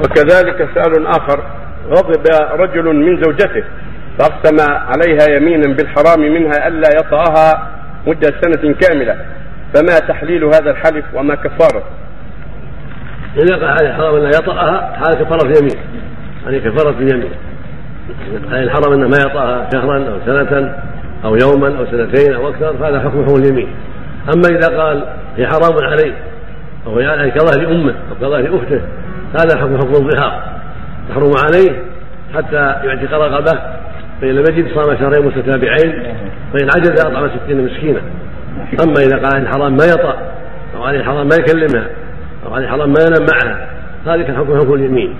وكذلك سؤال آخر. غضب رجل من زوجته فأقسم عليها يمينا بالحرام منها ألا يطأها مدة سنة كاملة. فما تحليل هذا الحلف وما كفارته؟ إذا قال عليه الحرام أن لا يطأها هذا كفارة اليمين. هذه كفارة اليمين. عليه الحرام أنه ما يطأها شهرا أو سنة أو يوما أو سنتين أو أكثر فهذا حكم حكم اليمين. أما إذا قال هي حرام عليه أو يعني كظهر أمة أو كظهر أخته هذا حكم حكم الظهار تحرم عليه حتى يعتق رغبة فإن لم يجد صام شهرين متتابعين فإن عجز أطعم ستين مسكينا. أما إذا قال عليه الحرام ما يطأ أو عليه الحرام ما يكلمها أو عليه الحرام ما ينام معها هذه كان حكم حكم اليمين.